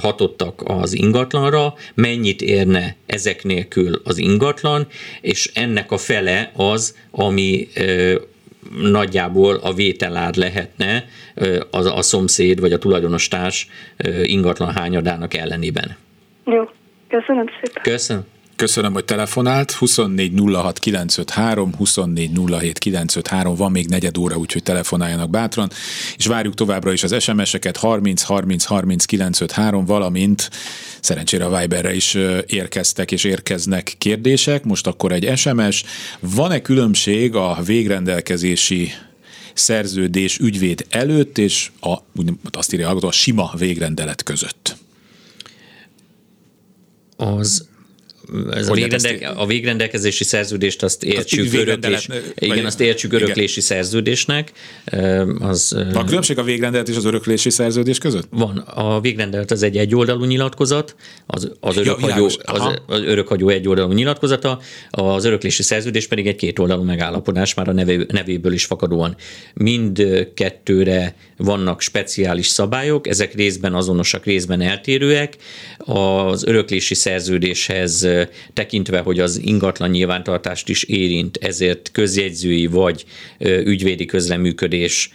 hatottak az ingatlanra, mennyit érne ezek nélkül az ingatlan, és ennek a fele az, ami nagyjából a vételár lehetne a, a szomszéd vagy a tulajdonostárs ingatlan hányadának ellenében. Jó, köszönöm szépen. Köszönöm. Köszönöm, hogy telefonált. 24 06 953, 24 07 953, van még negyed óra, úgyhogy telefonáljanak bátran, és várjuk továbbra is az SMS-eket 30 30 30 953, valamint szerencsére a Viberre is érkeztek és érkeznek kérdések. Most akkor egy SMS. Van-e különbség a végrendelkezési szerződés ügyvéd előtt és a, azt írja a sima végrendelet között? Az ez a, végrendel, a végrendelkezési szerződést azt értsük, öröklés, igen, azt értsük öröklési igen. szerződésnek. Az, van különbség a végrendelet és az öröklési szerződés között? Van. A végrendelet az egy egyoldalú nyilatkozat, az, az, örökhagyó, ja, az, az örökhagyó egyoldalú nyilatkozata, az öröklési szerződés pedig egy kétoldalú megállapodás, már a nevé, nevéből is fakadóan. Mind kettőre vannak speciális szabályok, ezek részben azonosak, részben eltérőek. Az öröklési szerződéshez tekintve, hogy az ingatlan nyilvántartást is érint, ezért közjegyzői vagy ügyvédi közleműködés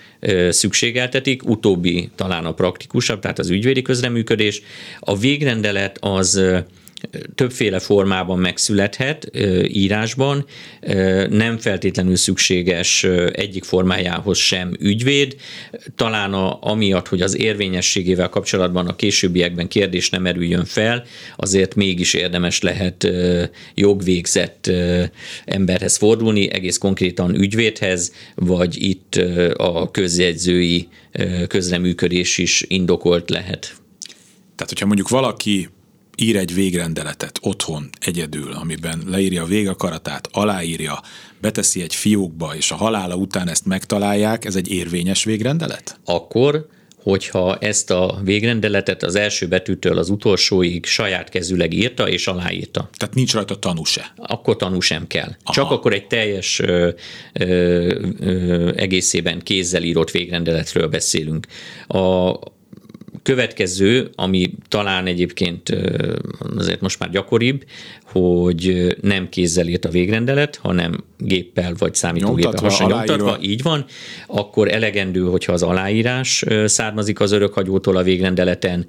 szükségeltetik, utóbbi talán a praktikusabb, tehát az ügyvédi közleműködés. A végrendelet az többféle formában megszülethet írásban, nem feltétlenül szükséges egyik formájához sem ügyvéd, talán a, amiatt, hogy az érvényességével kapcsolatban a későbbiekben kérdés nem erüljön fel, azért mégis érdemes lehet jogvégzett emberhez fordulni, egész konkrétan ügyvédhez, vagy itt a közjegyzői közleműködés is indokolt lehet. Tehát, hogyha mondjuk valaki ír egy végrendeletet otthon egyedül, amiben leírja a végakaratát, aláírja, beteszi egy fiókba, és a halála után ezt megtalálják, ez egy érvényes végrendelet? Akkor hogyha ezt a végrendeletet az első betűtől az utolsóig saját kezüleg írta és aláírta. Tehát nincs rajta tanú se? Akkor tanú sem kell. Aha. Csak akkor egy teljes ö, ö, ö, egészében kézzel írott végrendeletről beszélünk. A, Következő, ami talán egyébként azért most már gyakoribb, hogy nem kézzel írt a végrendelet, hanem géppel vagy számítógéppel hasonlítva, így van, akkor elegendő, hogyha az aláírás származik az örökhagyótól a végrendeleten,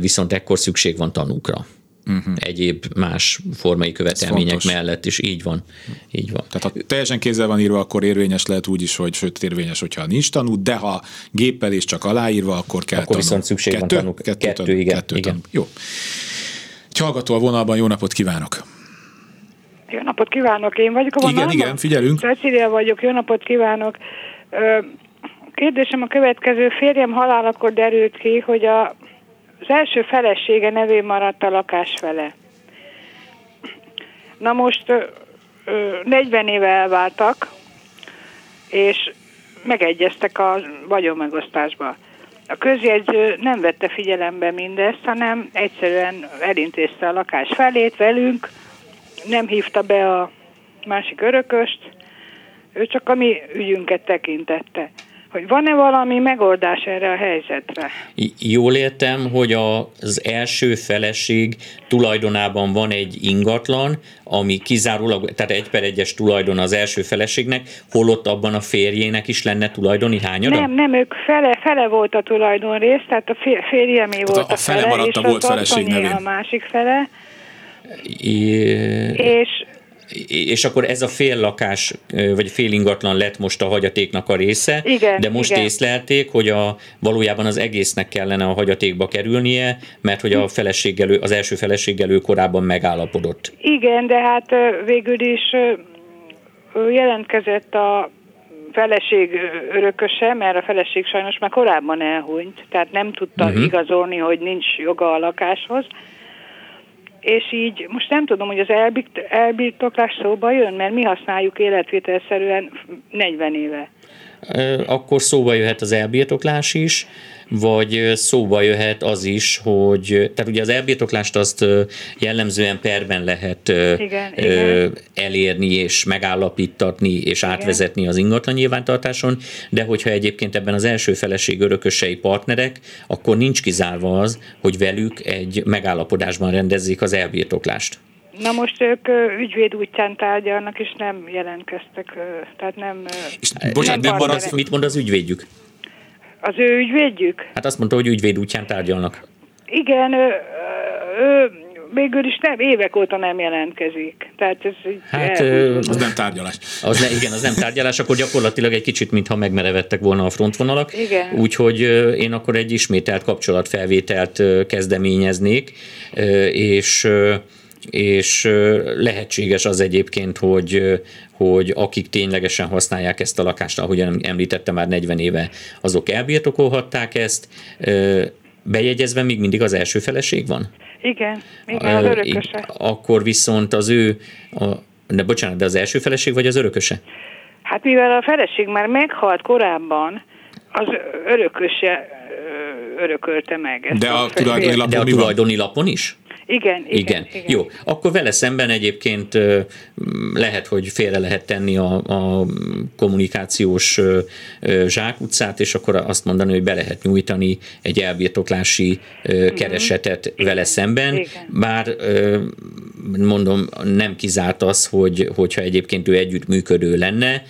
viszont ekkor szükség van tanúkra uh-huh. egyéb más formai követelmények mellett is. Így van. Így van. Tehát ha teljesen kézzel van írva, akkor érvényes lehet úgy is, hogy sőt érvényes, hogyha nincs tanú, de ha géppel is csak aláírva, akkor kell Akkor tanú. viszont szükség kettő? van tanú. Kettő, kettő, kettő igen. Kettő igen. Jó. Egy hallgató a vonalban, jó napot kívánok! Jó napot kívánok, én vagyok a vonalban? Igen, igen, figyelünk. Cecilia vagyok, jó napot kívánok. Kérdésem a következő, férjem halálakor derült ki, hogy a az első felesége nevén maradt a lakás fele. Na most ö, 40 éve elváltak, és megegyeztek a vagyonmegosztásba. A közjegyző nem vette figyelembe mindezt, hanem egyszerűen elintézte a lakás felét velünk, nem hívta be a másik örököst, ő csak a mi ügyünket tekintette. Hogy van-e valami megoldás erre a helyzetre? Jól értem, hogy az első feleség tulajdonában van egy ingatlan, ami kizárólag, tehát egy per egyes tulajdon az első feleségnek, holott abban a férjének is lenne tulajdoni hányada? Nem, nem, ők fele, fele volt a rész, tehát a férjemé volt a, a fele, fele maradt a volt feleség nevén. a másik fele. É... És és akkor ez a fél lakás, vagy fél ingatlan lett most a hagyatéknak a része, igen, de most igen. észlelték, hogy a, valójában az egésznek kellene a hagyatékba kerülnie, mert hogy a feleségelő, az első feleségelő korábban megállapodott. Igen, de hát végül is jelentkezett a feleség örököse, mert a feleség sajnos már korábban elhunyt, tehát nem tudta uh-huh. igazolni, hogy nincs joga a lakáshoz, és így most nem tudom, hogy az elbirtoklás szóba jön, mert mi használjuk életvételszerűen 40 éve. Akkor szóba jöhet az elbirtoklás is, vagy szóba jöhet az is, hogy, tehát ugye az elbirtoklást azt jellemzően perben lehet igen, igen. elérni és megállapítatni és igen. átvezetni az ingatlan nyilvántartáson, de hogyha egyébként ebben az első feleség örökösei partnerek, akkor nincs kizárva az, hogy velük egy megállapodásban rendezzék az elbirtoklást. Na most ők ügyvéd útján tárgyalnak, és nem jelentkeztek, tehát nem... És, bocsánat, nem, mit mond az ügyvédjük? Az ő ügyvédjük? Hát azt mondta, hogy ügyvéd útján tárgyalnak. Igen, ő, ő végül is nem, évek óta nem jelentkezik. Tehát ez így hát, az nem tárgyalás. Az ne, igen, az nem tárgyalás, akkor gyakorlatilag egy kicsit, mintha megmerevettek volna a frontvonalak. Igen. Úgyhogy én akkor egy ismételt kapcsolatfelvételt kezdeményeznék, és és lehetséges az egyébként, hogy, hogy akik ténylegesen használják ezt a lakást, ahogy említette már 40 éve, azok elbirtokolhatták ezt, bejegyezve még mindig az első feleség van? Igen, igen, az örököse. Akkor viszont az ő, a, de bocsánat, de az első feleség vagy az örököse? Hát mivel a feleség már meghalt korábban, az örököse örökölte meg. Ezt de a, a tulajdoni lapon, de a tulajdoni lapon is? Igen, igen, igen. igen. Jó, akkor vele szemben egyébként lehet, hogy félre lehet tenni a, a kommunikációs zsákutcát, és akkor azt mondani, hogy be lehet nyújtani egy elbirtoklási uh-huh. keresetet igen. vele szemben, igen. bár mondom, nem kizárt az, hogy, hogyha egyébként ő együttműködő lenne,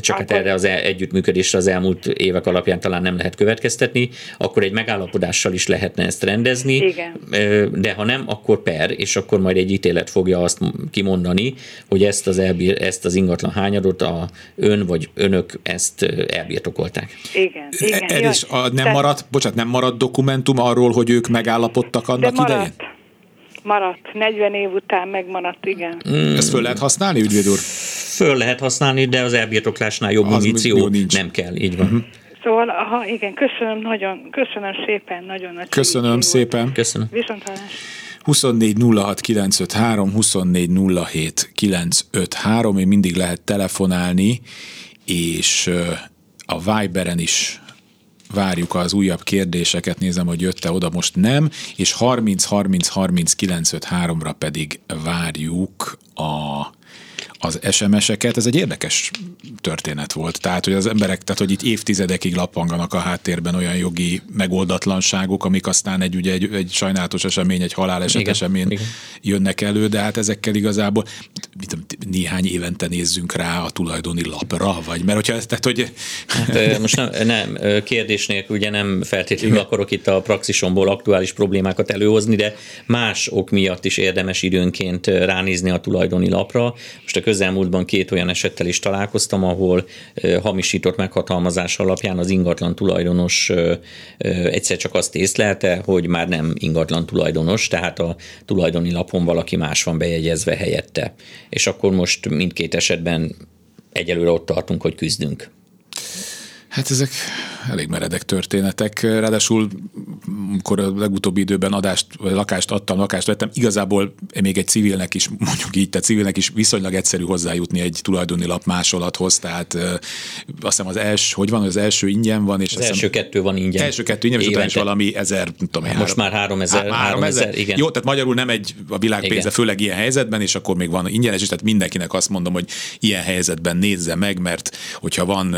csak hát erre az együttműködésre az elmúlt évek alapján talán nem lehet következtetni, akkor egy megállapodással is lehetne ezt rendezni, Igen. de ha nem, akkor per, és akkor majd egy ítélet fogja azt kimondani, hogy ezt az, elbír, ezt az ingatlan hányadot a ön vagy önök ezt elbirtokolták. Igen, igen. Ez is a, nem maradt, bocsánat, nem maradt dokumentum arról, hogy ők megállapodtak annak de idején? Maradt, 40 év után megmaradt, igen. Mm. Ezt föl lehet használni, ügyvéd úr? Föl lehet használni, de az elbirtoklásnál jobb muníció nem kell, így van. Uh-huh. Szóval, aha, igen, köszönöm nagyon, köszönöm szépen, nagyon nagy Köszönöm szépen. Köszönöm. Viszont hallás. 24 06 953, 24 07 953, még mindig lehet telefonálni, és a Viberen is várjuk az újabb kérdéseket, nézem, hogy jött-e oda, most nem, és 30 30 30 953-ra pedig várjuk a az SMS-eket, ez egy érdekes történet volt. Tehát, hogy az emberek, tehát, hogy itt évtizedekig lappanganak a háttérben olyan jogi megoldatlanságok, amik aztán egy, ugye, egy, egy sajnálatos esemény, egy haláleset igen, esemény igen. jönnek elő, de hát ezekkel igazából mit, néhány évente nézzünk rá a tulajdoni lapra, vagy mert hogyha, tehát, hogy... Hát, most nem, nem, kérdés nélkül ugye nem feltétlenül igen. akarok itt a praxisomból aktuális problémákat előhozni, de más ok miatt is érdemes időnként ránézni a tulajdoni lapra. Most a közelmúltban két olyan esettel is találkoztam, ahol hamisított meghatalmazás alapján az ingatlan tulajdonos egyszer csak azt észlelte, hogy már nem ingatlan tulajdonos, tehát a tulajdoni lapon valaki más van bejegyezve helyette. És akkor most mindkét esetben egyelőre ott tartunk, hogy küzdünk. Hát ezek elég meredek történetek, ráadásul amikor a legutóbbi időben adást, vagy lakást adtam, lakást vettem, igazából még egy civilnek is, *laughs* mondjuk így, tehát civilnek is viszonylag egyszerű hozzájutni egy tulajdoni lap másolathoz, tehát azt hiszem az első, hogy van, az első ingyen van, és az első kettő van ingyen. Első kettő ingyen, és utána is valami ezer, nem tudom, hát most három, már három ezer, három, három ezer, ezer, igen. Jó, tehát magyarul nem egy a világ pénze, igen. főleg ilyen helyzetben, és akkor még van ingyenes, és tehát mindenkinek azt mondom, hogy ilyen helyzetben nézze meg, mert hogyha van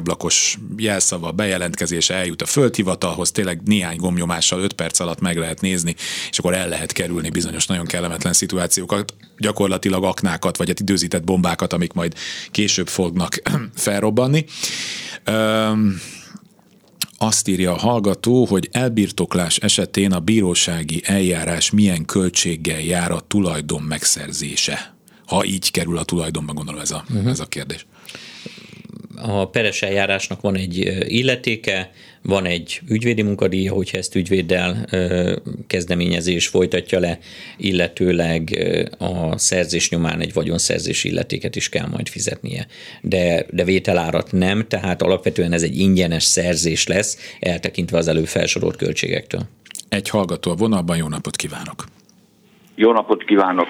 kormányablakos jelszava, bejelentkezése, eljut a földhivatalhoz, tényleg néhány gomnyomással 5 perc alatt meg lehet nézni, és akkor el lehet kerülni bizonyos nagyon kellemetlen szituációkat, gyakorlatilag aknákat, vagy hát időzített bombákat, amik majd később fognak *clears throat* felrobbanni. Um, azt írja a hallgató, hogy elbirtoklás esetén a bírósági eljárás milyen költséggel jár a tulajdon megszerzése. Ha így kerül a tulajdonba, gondolom ez a, uh-huh. ez a kérdés a peres eljárásnak van egy illetéke, van egy ügyvédi munkadíja, hogyha ezt ügyvéddel kezdeményezés folytatja le, illetőleg a szerzés nyomán egy vagyonszerzés illetéket is kell majd fizetnie. De, de vételárat nem, tehát alapvetően ez egy ingyenes szerzés lesz, eltekintve az előbb felsorolt költségektől. Egy hallgató a vonalban, jó napot kívánok! Jó napot kívánok!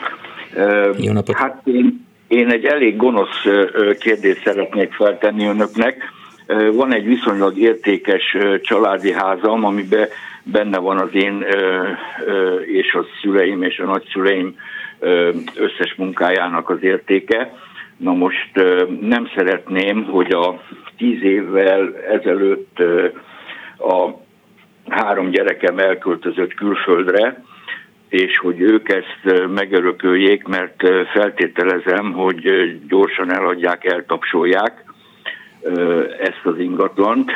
Jó napot! Hát én én egy elég gonosz kérdést szeretnék feltenni önöknek. Van egy viszonylag értékes családi házam, amiben benne van az én és a szüleim és a nagyszüleim összes munkájának az értéke. Na most nem szeretném, hogy a tíz évvel ezelőtt a három gyerekem elköltözött külföldre, és hogy ők ezt megörököljék, mert feltételezem, hogy gyorsan eladják, eltapsolják ezt az ingatlant.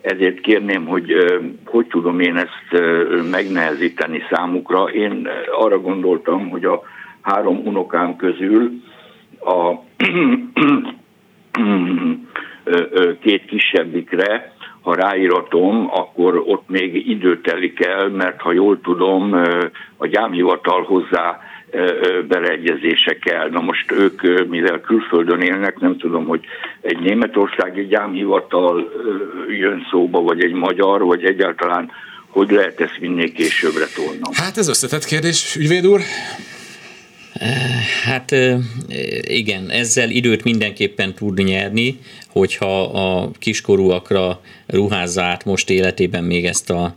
Ezért kérném, hogy hogy tudom én ezt megnehezíteni számukra. Én arra gondoltam, hogy a három unokám közül a két kisebbikre ha ráíratom, akkor ott még idő telik el, mert ha jól tudom, a gyámhivatal hozzá beleegyezése kell. Na most ők, mivel külföldön élnek, nem tudom, hogy egy németországi gyámhivatal jön szóba, vagy egy magyar, vagy egyáltalán hogy lehet ezt minél későbbre tolnom. Hát ez összetett kérdés, ügyvéd úr. Hát igen, ezzel időt mindenképpen tud nyerni, hogyha a kiskorúakra ruházza át most életében még ezt a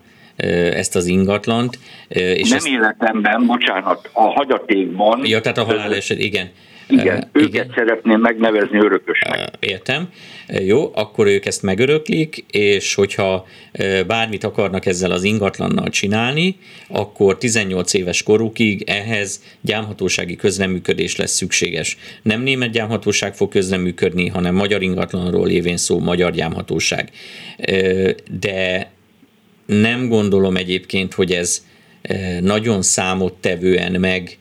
ezt az ingatlant. És Nem ezt... életemben, bocsánat, a hagyatékban. Ja, tehát a haláleset, igen. Igen, őket igen. szeretném megnevezni örökösnek. Értem. Jó, akkor ők ezt megöröklik, és hogyha bármit akarnak ezzel az ingatlannal csinálni, akkor 18 éves korukig ehhez gyámhatósági közreműködés lesz szükséges. Nem német gyámhatóság fog közreműködni, hanem magyar ingatlanról lévén szó magyar gyámhatóság. De nem gondolom egyébként, hogy ez nagyon számottevően meg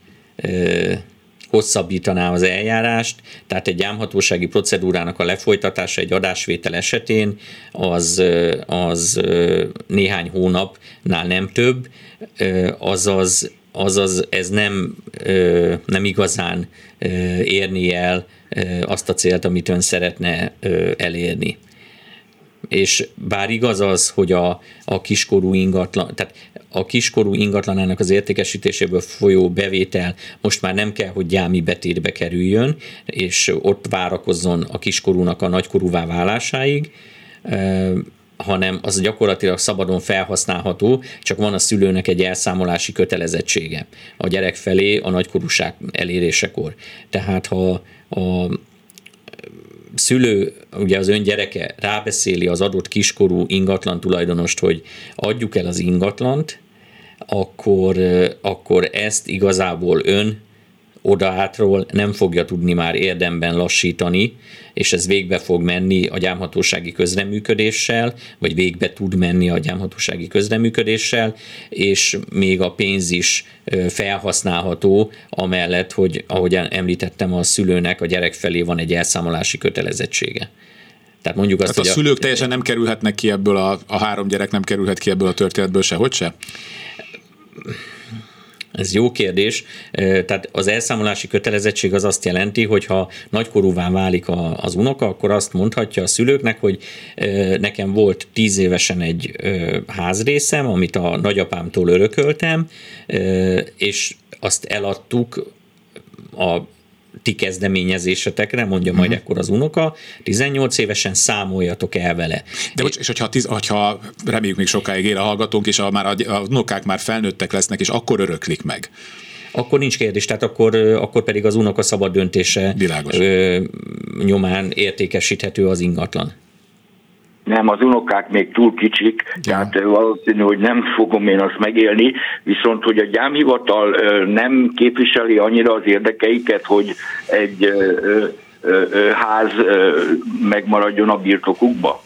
hosszabbítaná az eljárást, tehát egy gyámhatósági procedúrának a lefolytatása egy adásvétel esetén az, az néhány hónapnál nem több, azaz, azaz ez nem, nem igazán érni el azt a célt, amit ön szeretne elérni. És bár igaz az, hogy a, a kiskorú ingatlan, tehát a kiskorú ingatlanának az értékesítéséből folyó bevétel most már nem kell, hogy gyámi betétbe kerüljön, és ott várakozzon a kiskorúnak a nagykorúvá válásáig, hanem az gyakorlatilag szabadon felhasználható, csak van a szülőnek egy elszámolási kötelezettsége a gyerek felé a nagykorúság elérésekor. Tehát ha a szülő, ugye az ön gyereke rábeszéli az adott kiskorú ingatlan tulajdonost, hogy adjuk el az ingatlant, akkor, akkor ezt igazából ön odaátról nem fogja tudni már érdemben lassítani, és ez végbe fog menni a gyámhatósági közreműködéssel, vagy végbe tud menni a gyámhatósági közreműködéssel, és még a pénz is felhasználható, amellett, hogy ahogy említettem, a szülőnek a gyerek felé van egy elszámolási kötelezettsége. Tehát mondjuk azt, Tehát a szülők a, teljesen nem kerülhetnek ki ebből, a, a három gyerek nem kerülhet ki ebből a történetből sehogy se? Ez jó kérdés. Tehát az elszámolási kötelezettség az azt jelenti, hogy ha nagykorúvá válik az unoka, akkor azt mondhatja a szülőknek, hogy nekem volt tíz évesen egy házrészem, amit a nagyapámtól örököltem, és azt eladtuk a ti kezdeményezésetekre, mondja majd uh-huh. ekkor az unoka, 18 évesen számoljatok el vele. De bocs, és hogyha, tiz, hogyha reméljük még sokáig él a hallgatónk, és a, már a, a unokák már felnőttek lesznek, és akkor öröklik meg akkor nincs kérdés, tehát akkor, akkor pedig az unoka szabad döntése Világos. nyomán értékesíthető az ingatlan. Nem, az unokák még túl kicsik, ja. tehát valószínű, hogy nem fogom én azt megélni, viszont hogy a gyámhivatal nem képviseli annyira az érdekeiket, hogy egy ház megmaradjon a birtokukba.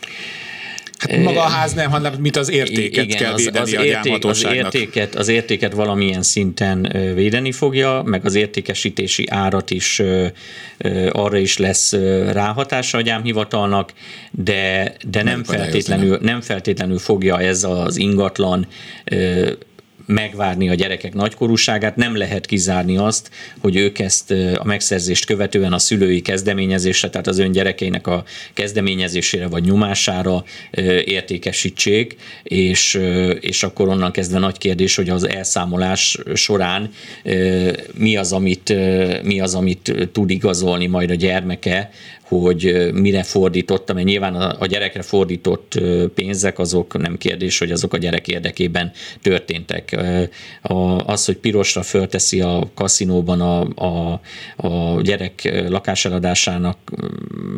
Maga a ház nem, hanem mint az értéket Igen, kell védeni az, az, a érték, az értéket, az értéket valamilyen szinten védeni fogja, meg az értékesítési árat is arra is lesz ráhatása a gyámhivatalnak, de, de nem, feltétlenül, nem feltétlenül fogja ez az ingatlan megvárni a gyerekek nagykorúságát, nem lehet kizárni azt, hogy ők ezt a megszerzést követően a szülői kezdeményezésre, tehát az ön gyerekeinek a kezdeményezésére vagy nyomására értékesítsék, és, és akkor onnan kezdve nagy kérdés, hogy az elszámolás során mi az, amit, mi az, amit tud igazolni majd a gyermeke, hogy mire fordítottam, mert nyilván a gyerekre fordított pénzek azok nem kérdés, hogy azok a gyerek érdekében történtek. Az, hogy pirosra fölteszi a kaszinóban a, a, a gyerek lakáseladásának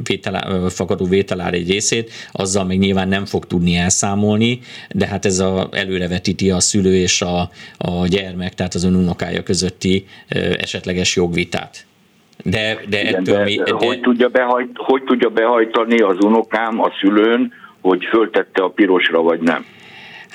vételá, fakadó vételár egy részét, azzal még nyilván nem fog tudni elszámolni, de hát ez a, előrevetíti a szülő és a, a gyermek, tehát az unokája közötti esetleges jogvitát. De, de, Igen, ettől de, mi, de... Hogy, tudja behajt, hogy tudja behajtani az unokám a szülőn, hogy föltette a pirosra, vagy nem?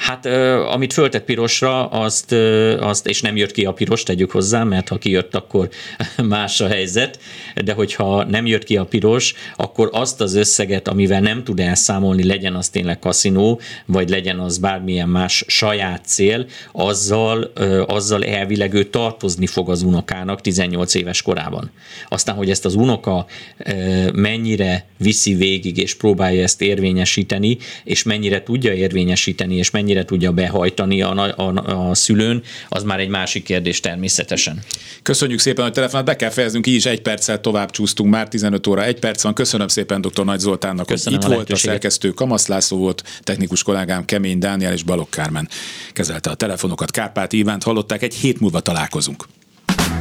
Hát amit föltett pirosra, azt, azt, és nem jött ki a piros, tegyük hozzá, mert ha kijött, akkor *laughs* más a helyzet, de hogyha nem jött ki a piros, akkor azt az összeget, amivel nem tud elszámolni, legyen az tényleg kaszinó, vagy legyen az bármilyen más saját cél, azzal, azzal elvileg ő tartozni fog az unokának 18 éves korában. Aztán, hogy ezt az unoka mennyire viszi végig, és próbálja ezt érvényesíteni, és mennyire tudja érvényesíteni, és mennyire mennyire tudja behajtani a, a, a szülőn, az már egy másik kérdés természetesen. Köszönjük szépen, hogy telefonát be kell fejeznünk, így is egy perccel tovább csúsztunk, már 15 óra, egy perc van. Köszönöm szépen dr. Nagy Zoltánnak, Köszönöm hogy itt a volt a szerkesztő Kamasz László volt, technikus kollégám Kemény Dániel és Balogh Kármen kezelte a telefonokat. Kárpát Ivánt hallották, egy hét múlva találkozunk.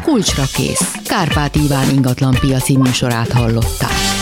Kulcsra kész. Kárpát Iván ingatlan piaci műsorát hallották.